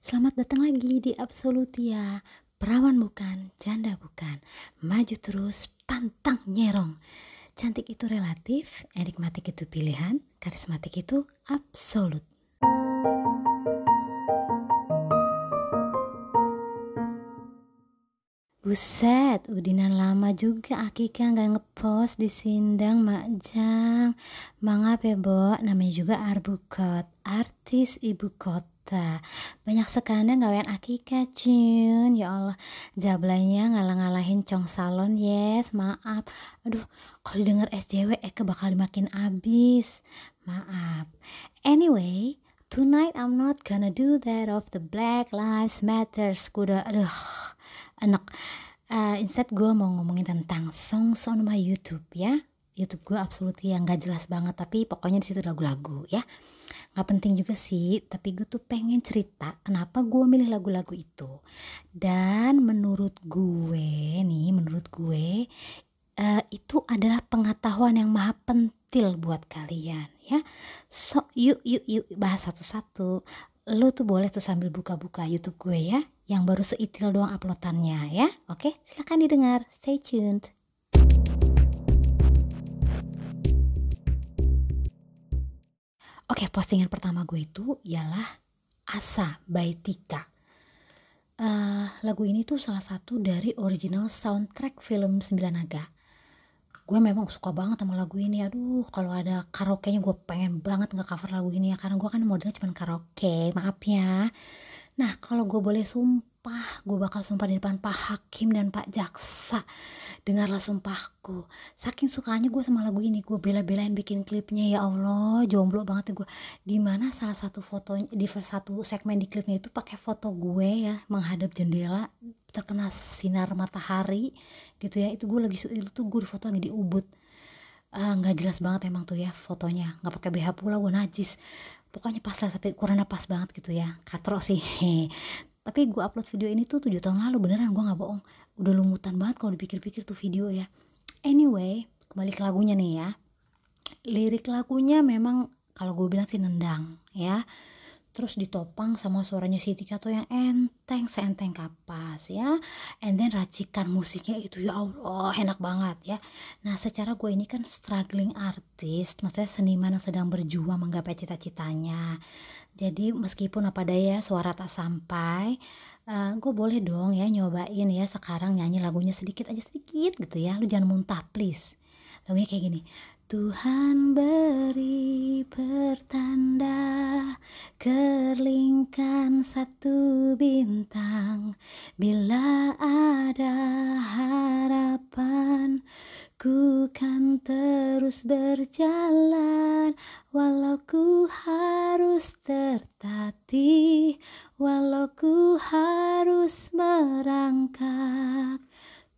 Selamat datang lagi di Absolutia. Perawan bukan, janda bukan. Maju terus, pantang nyerong. Cantik itu relatif, enigmatik itu pilihan Karismatik itu absolut. Buset, udinan lama juga Akika nggak ngepost di Sindang Makjang. Mangap ya, Bo, namanya juga Arbukot, artis ibu kota. Banyak sekali gawean Akika, Cun. Ya Allah, jablanya ngalah-ngalahin Cong Salon, yes, maaf. Aduh, kalau didengar SJW, Eke bakal makin abis. Maaf. Anyway, tonight I'm not gonna do that of the Black Lives Matter. Kuda, aduh enak uh, instead gue mau ngomongin tentang songs on my YouTube ya YouTube gue absolut yang gak jelas banget tapi pokoknya di situ lagu-lagu ya nggak penting juga sih tapi gue tuh pengen cerita kenapa gue milih lagu-lagu itu dan menurut gue nih menurut gue uh, itu adalah pengetahuan yang maha pentil buat kalian ya so yuk yuk yuk bahas satu-satu lo tuh boleh tuh sambil buka-buka YouTube gue ya yang baru seitil doang uploadannya ya. Oke, silahkan didengar. Stay tuned. Oke, postingan pertama gue itu ialah Asa by Tika. Uh, lagu ini tuh salah satu dari original soundtrack film Sembilan Naga. Gue memang suka banget sama lagu ini. Aduh, kalau ada karaoke-nya gue pengen banget nggak cover lagu ini ya. Karena gue kan modelnya cuma karaoke, maaf ya. Nah, kalau gue boleh sumpah, gue bakal sumpah di depan Pak Hakim dan Pak Jaksa. Dengarlah sumpahku. Saking sukanya gue sama lagu ini, gue bela-belain bikin klipnya. Ya Allah, jomblo banget ya gue. Di mana salah satu foto di satu segmen di klipnya itu pakai foto gue ya menghadap jendela terkena sinar matahari gitu ya. Itu gue lagi itu gue foto lagi di Ubud. Ah, nggak uh, jelas banget emang tuh ya fotonya nggak pakai BH pula gue najis pokoknya pas lah tapi kurangnya pas banget gitu ya. Katro sih. Tapi gue upload video ini tuh tujuh tahun lalu beneran gue nggak bohong. Udah lumutan banget kalau dipikir-pikir tuh video ya. Anyway kembali ke lagunya nih ya. Lirik lagunya memang kalau gue bilang sih nendang ya terus ditopang sama suaranya Siti Kato yang enteng seenteng kapas ya. And then racikan musiknya itu ya Allah enak banget ya. Nah secara gue ini kan struggling artist maksudnya seniman yang sedang berjuang menggapai cita-citanya. Jadi meskipun apa daya suara tak sampai uh, gue boleh dong ya nyobain ya sekarang nyanyi lagunya sedikit aja sedikit gitu ya. Lu jangan muntah please. Lagunya kayak gini Tuhan beri pertanda kerlingkan satu bintang. Bila ada harapan ku kan terus berjalan. Walau ku harus tertatih walau ku harus merangkak.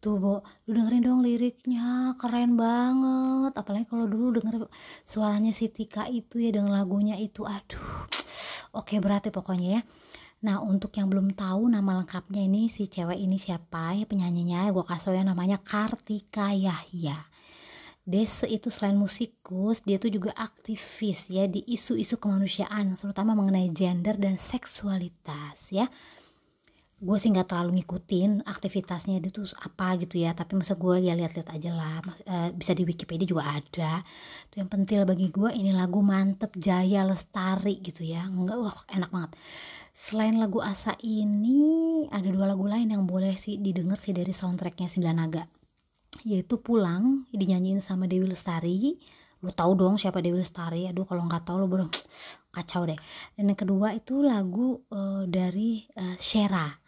Tuh Bo lu dengerin dong liriknya keren banget. Apalagi kalau denger suaranya si Tika itu ya dengan lagunya itu aduh. Oke berarti pokoknya ya. Nah untuk yang belum tahu nama lengkapnya ini si cewek ini siapa ya penyanyinya gue kasih ya namanya Kartika Yahya. Dese itu selain musikus, dia tuh juga aktivis ya di isu-isu kemanusiaan, terutama mengenai gender dan seksualitas ya gue sih nggak terlalu ngikutin aktivitasnya dia tuh apa gitu ya tapi masa gue ya lihat-lihat aja lah. E, bisa di Wikipedia juga ada. Tuh yang penting bagi gue ini lagu mantep jaya lestari gitu ya. Enggak wah enak banget. Selain lagu asa ini ada dua lagu lain yang boleh sih didengar sih dari soundtracknya Sembilan Naga yaitu Pulang dinyanyiin sama Dewi Lestari. Lu tahu dong siapa Dewi Lestari? Aduh kalau nggak tahu lu baru kacau deh. Dan yang kedua itu lagu uh, dari uh, Shera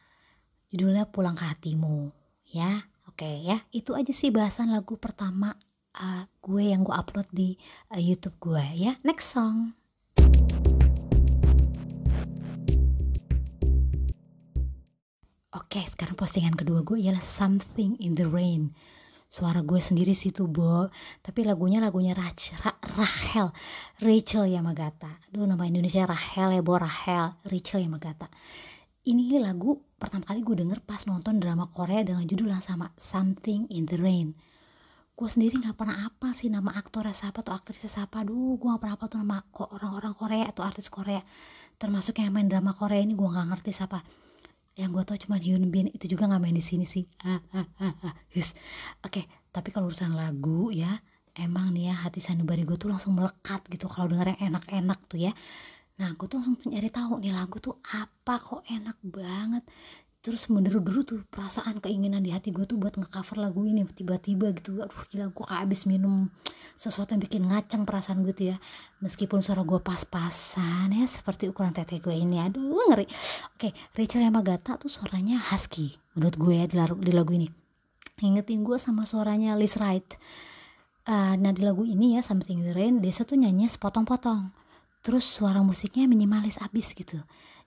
judulnya Pulang ke Hatimu ya oke ya itu aja sih bahasan lagu pertama uh, gue yang gue upload di uh, YouTube gue ya next song Oke, sekarang postingan kedua gue ialah Something in the Rain. Suara gue sendiri sih tuh, Bo. Tapi lagunya lagunya Rach, Ra, Rachel. Rachel Yamagata. Aduh, nama Indonesia Rachel ya, Bo. Rachel. Rachel Yamagata ini lagu pertama kali gue denger pas nonton drama Korea dengan judul yang sama Something in the Rain. Gue sendiri nggak pernah apa sih nama aktornya siapa atau aktrisnya siapa. Duh gue gak pernah apa tuh nama orang-orang Korea atau artis Korea. Termasuk yang main drama Korea ini gue nggak ngerti siapa. Yang gue tau cuma Hyun Bin itu juga nggak main di sini sih. Ah, ah, ah, ah. oke tapi kalau urusan lagu ya emang nih ya hati sanubari gue tuh langsung melekat gitu kalau denger yang enak-enak tuh ya nah gue tuh langsung nyari tahu nih lagu tuh apa kok enak banget. Terus menderu-deru tuh perasaan keinginan di hati gue tuh buat ngecover lagu ini tiba-tiba gitu. Aduh gila gue kayak abis minum sesuatu yang bikin ngaceng perasaan gue tuh ya. Meskipun suara gue pas-pasan ya seperti ukuran tete gue ini. Aduh ngeri. Oke Rachel Yamagata tuh suaranya husky menurut gue ya di lagu, di lagu ini. Ingetin gue sama suaranya Liz Wright. Uh, nah di lagu ini ya Something in the Rain Desa tuh nyanyi sepotong-potong terus suara musiknya minimalis abis gitu.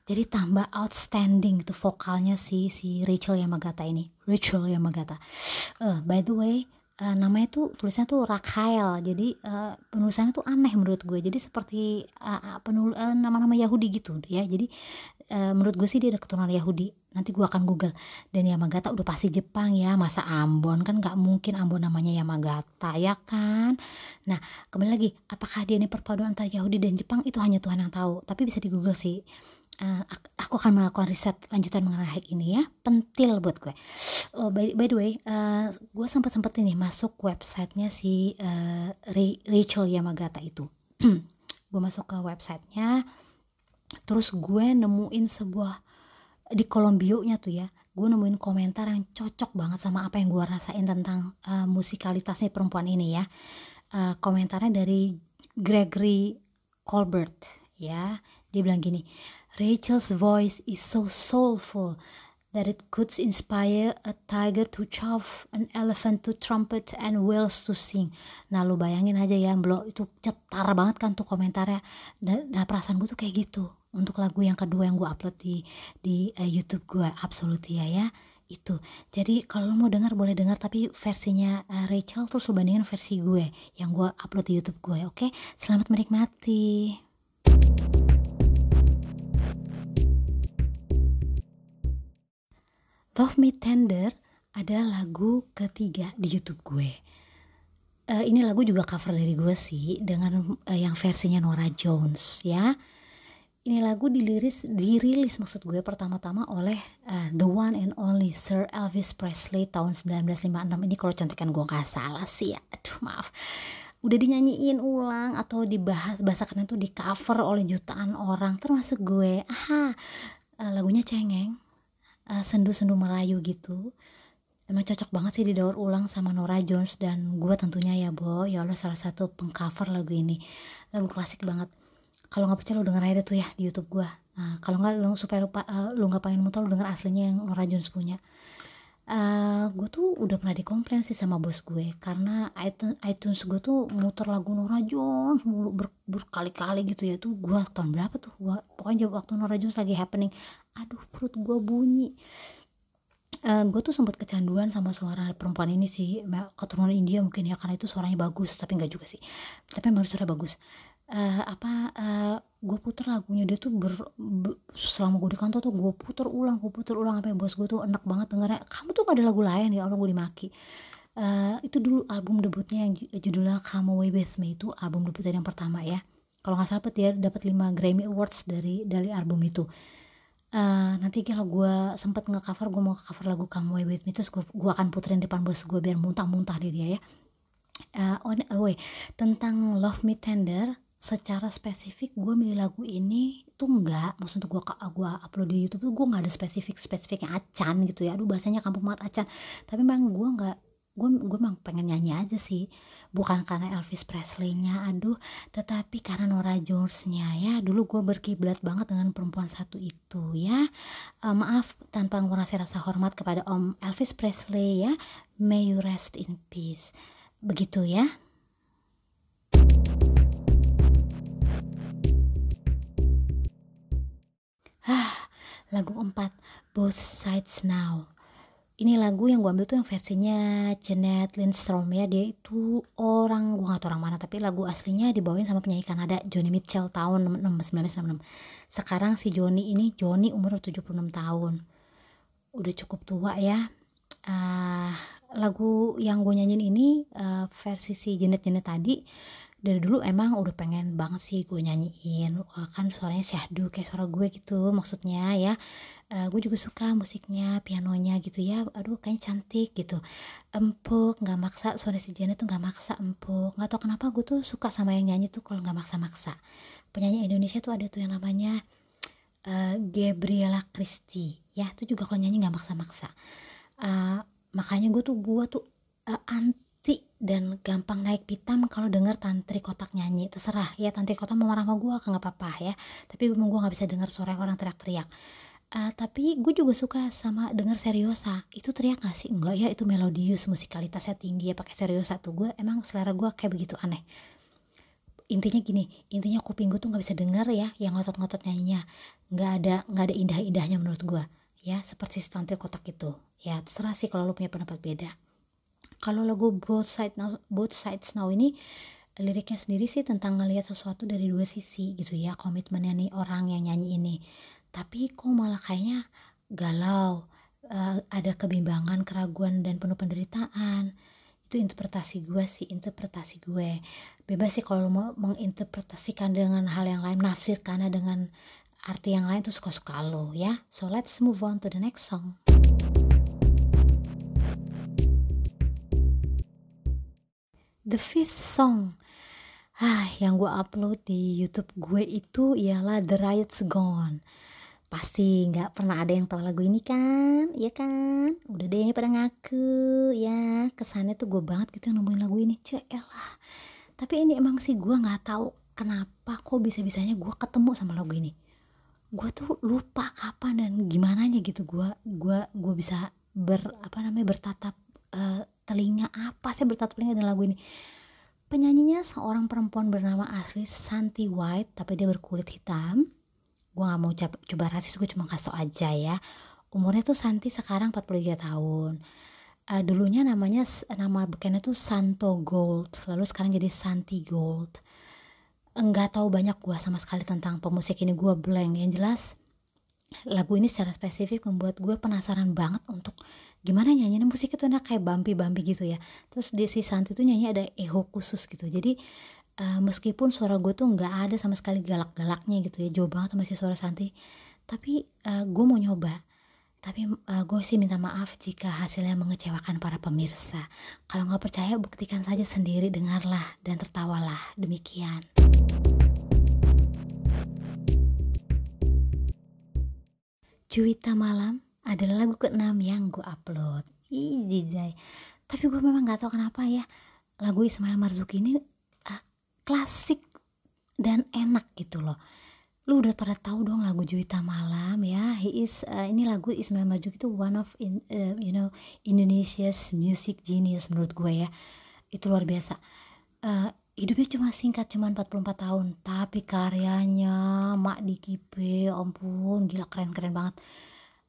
Jadi tambah outstanding itu vokalnya si si Rachel Yamagata ini. Rachel Yamagata. Uh, by the way uh, namanya tuh tulisannya tuh Rachel jadi uh, penulisannya tuh aneh menurut gue. Jadi seperti uh, penul uh, nama-nama Yahudi gitu ya. Jadi uh, menurut gue sih dia ada keturunan Yahudi. Nanti gue akan google. Dan Yamagata udah pasti Jepang ya. Masa Ambon kan nggak mungkin Ambon namanya Yamagata ya kan? Nah kembali lagi. Apakah dia ini perpaduan antara Yahudi dan Jepang? Itu hanya Tuhan yang tahu. Tapi bisa di google sih uh, aku akan melakukan riset lanjutan mengenai hal ini ya. Pentil buat gue. Oh, by, by the way uh, gue sempat sempat ini masuk websitenya si uh, Rachel Yamagata itu. Gue masuk ke websitenya. Terus gue nemuin sebuah di kolom bio-nya tuh ya gue nemuin komentar yang cocok banget sama apa yang gue rasain tentang uh, musikalitasnya perempuan ini ya. Uh, komentarnya dari Gregory Colbert ya. Dia bilang gini Rachel's voice is so soulful that it could inspire a tiger to chaff, an elephant to trumpet, and whales to sing. Nah lu bayangin aja ya, Blo, itu cetar banget kan tuh komentarnya. Dan, dan perasaan gue tuh kayak gitu. Untuk lagu yang kedua yang gue upload di di uh, YouTube gue, Absolutia ya itu jadi kalau mau dengar boleh dengar tapi versinya uh, Rachel terus bandingin versi gue yang gue upload di YouTube gue oke okay? selamat menikmati Love Me Tender adalah lagu ketiga di YouTube gue. Uh, ini lagu juga cover dari gue sih dengan uh, yang versinya Nora Jones ya. Ini lagu diliris dirilis maksud gue pertama-tama oleh uh, the one and only Sir Elvis Presley tahun 1956 ini kalau cantikan gue nggak salah sih ya. Aduh maaf udah dinyanyiin ulang atau dibahas bahasa keren tuh di cover oleh jutaan orang termasuk gue aha uh, lagunya cengeng uh, sendu-sendu merayu gitu. Emang cocok banget sih didaur ulang sama Nora Jones dan gue tentunya ya Bo. Ya Allah salah satu pengcover lagu ini. Lagu klasik banget. Kalau nggak percaya lu denger aja tuh ya di YouTube gue nah, kalau nggak lu supaya lupa uh, lu nggak pengen muter lu denger aslinya yang Nora Jones punya. Uh, eh, gue tuh udah pernah dikomplain sih sama bos gue karena iTunes, iTunes gue tuh muter lagu Nora Jones ber, berkali-kali gitu ya. Tuh gue tahun berapa tuh? Gua, pokoknya waktu Nora Jones lagi happening aduh perut gue bunyi. Uh, eh, gue tuh sempat kecanduan sama suara perempuan ini sih. Keturunan India mungkin ya karena itu suaranya bagus tapi nggak juga sih. Tapi memang suara bagus. Uh, apa uh, gue puter lagunya dia tuh ber, ber selama gue di kantor tuh gue puter ulang gue puter ulang sampai bos gue tuh enak banget dengarnya kamu tuh gak ada lagu lain ya Allah gue dimaki. Uh, itu dulu album debutnya yang judulnya Come Away With Me itu album debutnya yang pertama ya. Kalau nggak salah dia dapat 5 Grammy Awards dari dari album itu uh, nanti kalau gue sempet nge-cover gue mau cover lagu Come Away With Me terus gue, gue akan puterin depan bos gue biar muntah-muntah di dia ya. Uh, on away tentang Love Me Tender secara spesifik gue milih lagu ini tuh enggak maksud gue gue upload di YouTube tuh gue nggak ada spesifik spesifiknya acan gitu ya. Aduh bahasanya kampung banget acan tapi memang gue nggak gue gue emang pengen nyanyi aja sih. Bukan karena Elvis Presley-nya aduh tetapi karena Nora Jones-nya ya. Dulu gue berkiblat banget dengan perempuan satu itu ya. Uh, maaf tanpa mengurangi rasa hormat kepada Om Elvis Presley ya. May you rest in peace. Begitu ya. Ah, lagu keempat Both Sides Now ini lagu yang gue ambil tuh yang versinya Janet Lindstrom ya. Dia itu orang gue gak tau orang mana tapi lagu aslinya dibawain sama penyanyi Kanada Johnny Mitchell tahun 1996 sekarang si Johnny ini Johnny umur 76 tahun. Udah cukup tua ya. Uh, lagu yang gue nyanyiin ini uh, versi si Janet Janet tadi dari dulu emang udah pengen banget sih gue nyanyiin. Kan suaranya syahdu kayak suara gue gitu maksudnya ya uh, gue juga suka musiknya pianonya gitu ya. Aduh kayaknya cantik gitu. Empuk nggak maksa. Suara si Janet tuh nggak maksa empuk. Nggak tau kenapa gue tuh suka sama yang nyanyi tuh kalau nggak maksa-maksa. Penyanyi Indonesia tuh ada tuh yang namanya uh, Gabriela Christie. Ya itu juga kalau nyanyi nggak maksa-maksa. Uh, makanya gue tuh gue tuh uh, anti dan gampang naik pitam kalau denger tantri kotak nyanyi. Terserah ya tantri kotak mau marah sama gue nggak apa-apa ya. Tapi gue nggak bisa dengar suara orang teriak-teriak uh, tapi gue juga suka sama denger seriosa. Itu teriak gak sih? Enggak ya itu melodius musikalitasnya tinggi ya pakai seriosa tuh. Gue emang selera gue kayak begitu aneh. Intinya gini intinya kuping gue tuh nggak bisa denger ya yang ngotot-ngotot nyanyinya. Nggak ada nggak ada indah-indahnya menurut gue ya seperti tantri kotak itu. Ya terserah sih kalau lo punya pendapat beda. Kalau lagu both side now both sides now ini liriknya sendiri sih tentang ngelihat sesuatu dari dua sisi gitu ya komitmennya nih orang yang nyanyi ini tapi kok malah kayaknya galau uh, ada kebimbangan keraguan dan penuh penderitaan. Itu interpretasi gue sih interpretasi gue. Bebas sih kalau mau menginterpretasikan dengan hal yang lain menafsirkannya dengan arti yang lain tuh suka-suka lo ya. So let's move on to the next song. The fifth song ah, yang gue upload di YouTube gue itu ialah The Riot's Gone. Pasti nggak pernah ada yang tahu lagu ini kan, ya kan? Udah deh pada ngaku ya. Kesannya tuh gue banget gitu yang nemuin lagu ini, lah. Tapi ini emang sih gue nggak tahu kenapa kok bisa-bisanya gue ketemu sama lagu ini. Gue tuh lupa kapan dan gimana nya gitu gue gue gue bisa ber apa namanya bertatap uh, telinga apa sih bertatu telinga dengan lagu ini penyanyinya seorang perempuan bernama asli Santi White tapi dia berkulit hitam gue gak mau coba, coba rasis gue cuma kasih aja ya. Umurnya tuh Santi sekarang 43 tahun. Uh, dulunya namanya nama bekennya tuh Santo Gold lalu sekarang jadi Santi Gold. Enggak tahu banyak gue sama sekali tentang pemusik ini gue blank. Yang jelas lagu ini secara spesifik membuat gue penasaran banget untuk gimana nyanyinya. Musik itu enak kayak bambi-bambi gitu ya. Terus di si Santi tuh nyanyi ada eho khusus gitu. Jadi uh, meskipun suara gue tuh nggak ada sama sekali galak-galaknya gitu ya jauh banget sama si suara Santi. Tapi uh, gue mau nyoba. Tapi uh, gue sih minta maaf jika hasilnya mengecewakan para pemirsa. Kalau nggak percaya buktikan saja sendiri dengarlah dan tertawalah. Demikian. Cuita Malam adalah lagu keenam yang gue upload. Ih, jijai. Tapi gue memang gak tahu kenapa ya lagu Ismail Marzuki ini klasik dan enak gitu loh. Lu udah pada tahu dong lagu Juwita Malam ya. He is uh, ini lagu Ismail Marzuki itu one of in, uh, you know Indonesia's music genius menurut gue ya. Itu luar biasa. Uh, hidupnya cuma singkat cuma 44 tahun tapi karyanya mak di kipe ampun gila keren-keren banget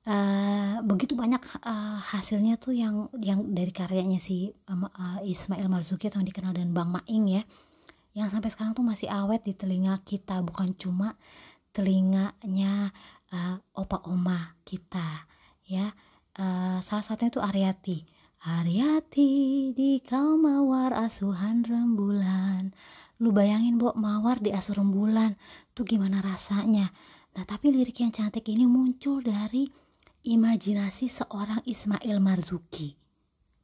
uh, begitu banyak uh, hasilnya tuh yang yang dari karyanya si uh, Ismail Marzuki atau yang dikenal dengan Bang Maing ya yang sampai sekarang tuh masih awet di telinga kita bukan cuma telinganya uh, opa oma kita ya. Uh, salah satunya tuh Ariati Ariati di kau mawar asuhan rembulan. Lu bayangin Bo mawar di asuh rembulan Tuh gimana rasanya? Nah tapi lirik yang cantik ini muncul dari imajinasi seorang Ismail Marzuki.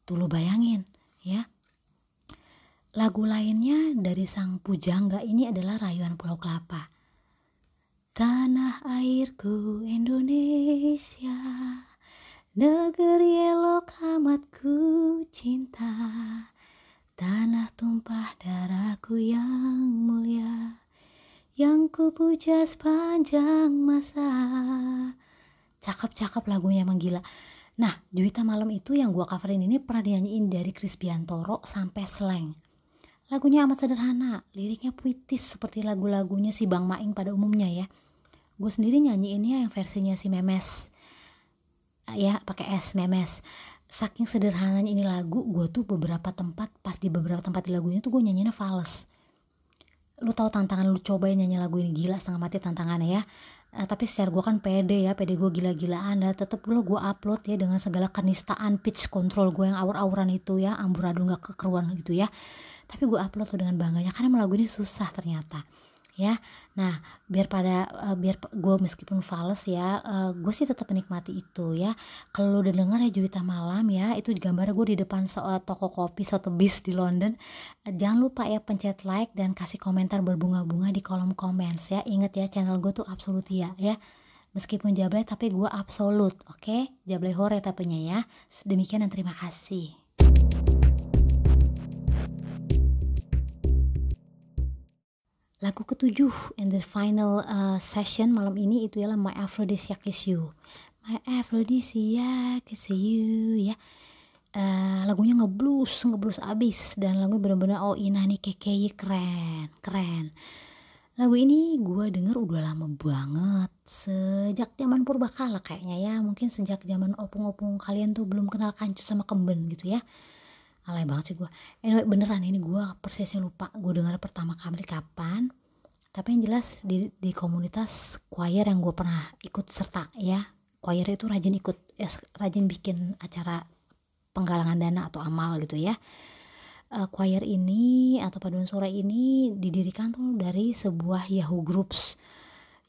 Tuh lu bayangin ya Lagu lainnya dari sang pujangga ini adalah Rayuan Pulau Kelapa. Tanah airku Indonesia Negeri elok amat ku cinta. Tanah tumpah darahku yang mulia Yang ku puja sepanjang masa. Cakep-cakep lagunya emang gila. Nah, Juwita Malam itu yang gua coverin ini pernah dinyanyiin dari Chris Biantoro sampai slang. Lagunya amat sederhana, liriknya puitis seperti lagu-lagunya si Bang Maing pada umumnya ya. Gue sendiri nyanyiinnya yang versinya si Memes. Ya pakai S memes. Saking sederhananya ini lagu gue tuh beberapa tempat pas di beberapa tempat di lagu ini tuh gue nyanyinya fals. Lu tahu tantangan lu cobain nyanyi lagu ini gila setengah mati tantangannya ya uh, tapi secara gue kan pede ya pede gue gila-gilaan dan tetep lo gue upload ya dengan segala kenistaan pitch control gue yang awur-awuran itu ya amburadul gak kekeruan gitu ya. Tapi gue upload tuh dengan bangganya karena lagu ini susah ternyata ya. Nah biar pada uh, biar gue meskipun fals ya uh, gue sih tetap menikmati itu ya. Kalau udah denger ya Juwita Malam ya itu gambar gue di depan so uh, toko kopi Sotheby's di London. Uh, jangan lupa ya pencet like dan kasih komentar berbunga-bunga di kolom komen ya. Inget ya channel gue tuh absolut ya ya. Meskipun jablay tapi gue absolut oke? Okay? jablay hore tapenya ya. Demikian dan terima kasih Lagu ketujuh in the final uh, session malam ini itu ialah My Aphrodisiac is You. My Aphrodisiac is You ya. Uh, lagunya ngeblues, ngeblues abis dan lagu bener-bener oh Ina nih kekei keren, keren. Lagu ini gue denger udah lama banget sejak zaman purbakala kayaknya ya mungkin sejak zaman opung-opung kalian tuh belum kenal kancut sama kemben gitu ya alay banget sih gue anyway beneran ini gue persisnya lupa. Gue dengar pertama kali kapan tapi yang jelas di, di komunitas choir yang gue pernah ikut serta ya. Choir itu rajin ikut ya, rajin bikin acara penggalangan dana atau amal gitu ya. Uh, choir ini atau paduan suara ini didirikan tuh dari sebuah Yahoo Groups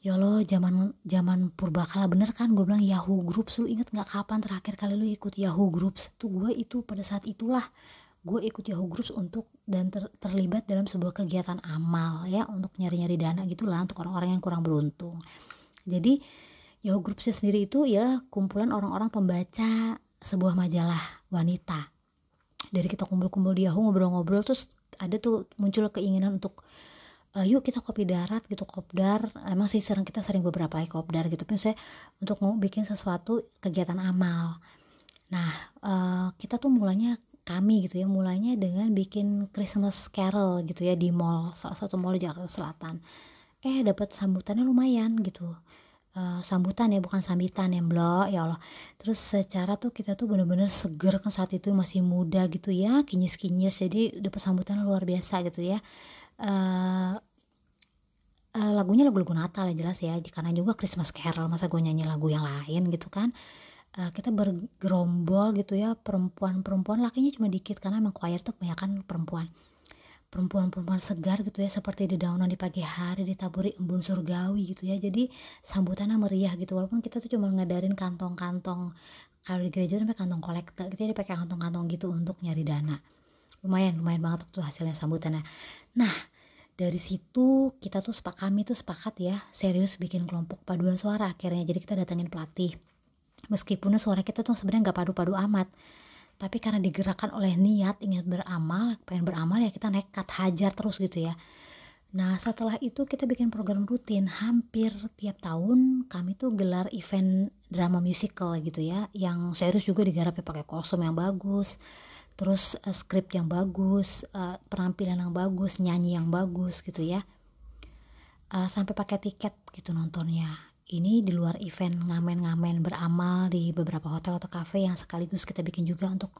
ya lo zaman zaman purbakala bener kan? Gue bilang Yahoo Groups lu inget nggak kapan terakhir kali lu ikut Yahoo Groups? Tuh gue itu pada saat itulah gue ikut Yahoo Groups untuk dan ter, terlibat dalam sebuah kegiatan amal ya untuk nyari-nyari dana gitulah untuk orang-orang yang kurang beruntung. Jadi Yahoo Groupsnya sendiri itu ya kumpulan orang-orang pembaca sebuah majalah wanita. Dari kita kumpul-kumpul di Yahoo ngobrol-ngobrol terus ada tuh muncul keinginan untuk uh, yuk kita kopi darat gitu kopdar. Emang sih sering kita sering beberapa kali kopdar gitu tapi saya untuk mau bikin sesuatu kegiatan amal. Nah uh, kita tuh mulanya kami gitu ya mulainya dengan bikin Christmas Carol gitu ya di mall salah satu mall di Jakarta Selatan. Eh dapat sambutannya lumayan gitu. Uh, sambutan ya bukan sambitan ya blok ya Allah. Terus secara tuh kita tuh bener-bener seger kan saat itu masih muda gitu ya kinyis-kinyis jadi dapat sambutan luar biasa gitu ya. Uh, uh, lagunya lagu-lagu Natal ya jelas ya karena juga Christmas Carol masa gue nyanyi lagu yang lain gitu kan. Uh, kita bergerombol gitu ya perempuan-perempuan lakinya cuma dikit karena emang choir tuh kebanyakan perempuan. Perempuan-perempuan segar gitu ya seperti di daunan di pagi hari ditaburi embun surgawi gitu ya. Jadi sambutannya meriah gitu walaupun kita tuh cuma ngadarin kantong-kantong kalau di gereja tuh kantong kolektor kita dipakai kantong-kantong gitu untuk nyari dana. Lumayan lumayan banget tuh hasilnya sambutannya. Nah dari situ kita tuh sepak kami tuh sepakat ya serius bikin kelompok paduan suara akhirnya. Jadi kita datangin pelatih. Meskipun suara kita tuh sebenarnya nggak padu-padu amat tapi karena digerakkan oleh niat ingin beramal pengen beramal ya kita nekat hajar terus gitu ya. Nah setelah itu kita bikin program rutin. Hampir tiap tahun kami tuh gelar event drama musical gitu ya yang serius juga digarapnya pakai kostum yang bagus terus uh, skrip yang bagus uh, penampilan yang bagus nyanyi yang bagus gitu ya. Uh, sampai pakai tiket gitu nontonnya. Ini di luar event ngamen-ngamen beramal di beberapa hotel atau cafe yang sekaligus kita bikin juga untuk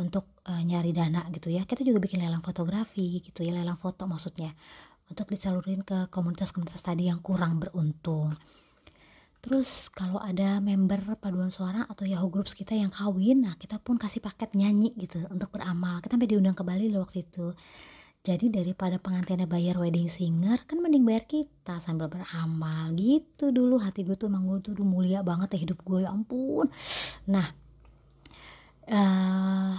untuk uh, nyari dana gitu ya. Kita juga bikin lelang fotografi gitu ya lelang foto maksudnya untuk disalurin ke komunitas-komunitas tadi yang kurang beruntung Terus kalau ada member paduan suara atau Yahoo Groups kita yang kawin, nah kita pun kasih paket nyanyi gitu untuk beramal. Kita sampai diundang ke Bali loh waktu itu. Jadi daripada pengantinnya bayar wedding singer, kan mending bayar kita sambil beramal gitu dulu. Hati gue tuh emang gue tuh mulia banget ya hidup gue, ya ampun. Nah, uh,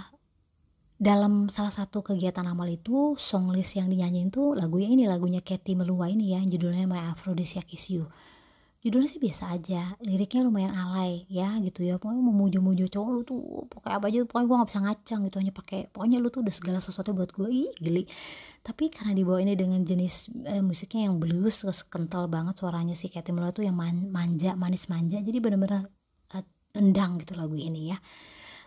dalam salah satu kegiatan amal itu, song list yang dinyanyiin tuh lagunya ini, lagunya Katy Melua ini ya, judulnya My Aphrodisiac Is You judulnya sih biasa aja liriknya lumayan alay ya gitu ya. Pokoknya memuju-muju cowok lu tuh pakai apa aja pokoknya gue gak bisa ngacang gitu hanya pakai pokoknya lu tuh udah segala sesuatu buat gue ih geli. Tapi karena dibawa ini dengan jenis eh, musiknya yang blues terus kental banget suaranya si Katy Melua tuh yang man, manja manis manja jadi bener-bener uh, endang gitu lagu ini ya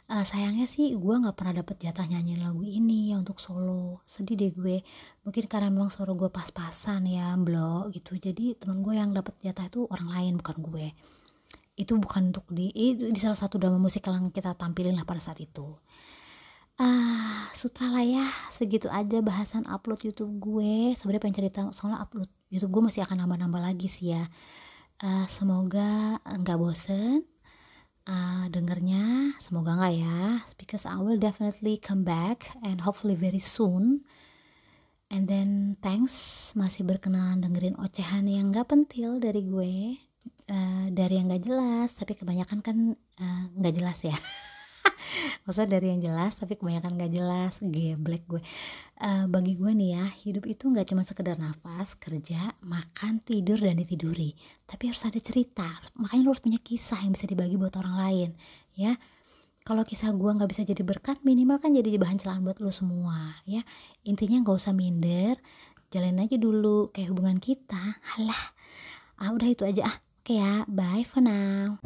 uh, sayangnya sih gue nggak pernah dapet jatah nyanyi lagu ini ya untuk solo. Sedih deh gue. Mungkin karena memang suara gue pas-pasan ya blok gitu. Jadi teman gue yang dapet jatah itu orang lain bukan gue. Itu bukan untuk di itu di salah satu drama musik yang kita tampilin lah pada saat itu. Ah uh, sutra lah ya. Segitu aja bahasan upload YouTube gue. Sebenarnya pengen cerita soalnya upload YouTube gue masih akan nambah-nambah lagi sih ya. Uh, semoga nggak bosen uh, dengernya semoga enggak ya. Because I will definitely come back and hopefully very soon. And then thanks masih berkenan dengerin ocehan yang gak pentil dari gue. Uh, dari yang gak jelas tapi kebanyakan kan uh, gak jelas ya maksudnya dari yang jelas tapi kebanyakan gak jelas. Geblek gue. Uh, bagi gue nih ya hidup itu gak cuma sekedar nafas kerja makan tidur dan ditiduri. Tapi harus ada cerita. Makanya lo harus punya kisah yang bisa dibagi buat orang lain ya. Kalau kisah gue nggak bisa jadi berkat minimal kan jadi bahan celaan buat lo semua ya. Intinya nggak usah minder. Jalanin aja dulu kayak hubungan kita. Halah ah udah itu aja. Ah oke ya. Bye for now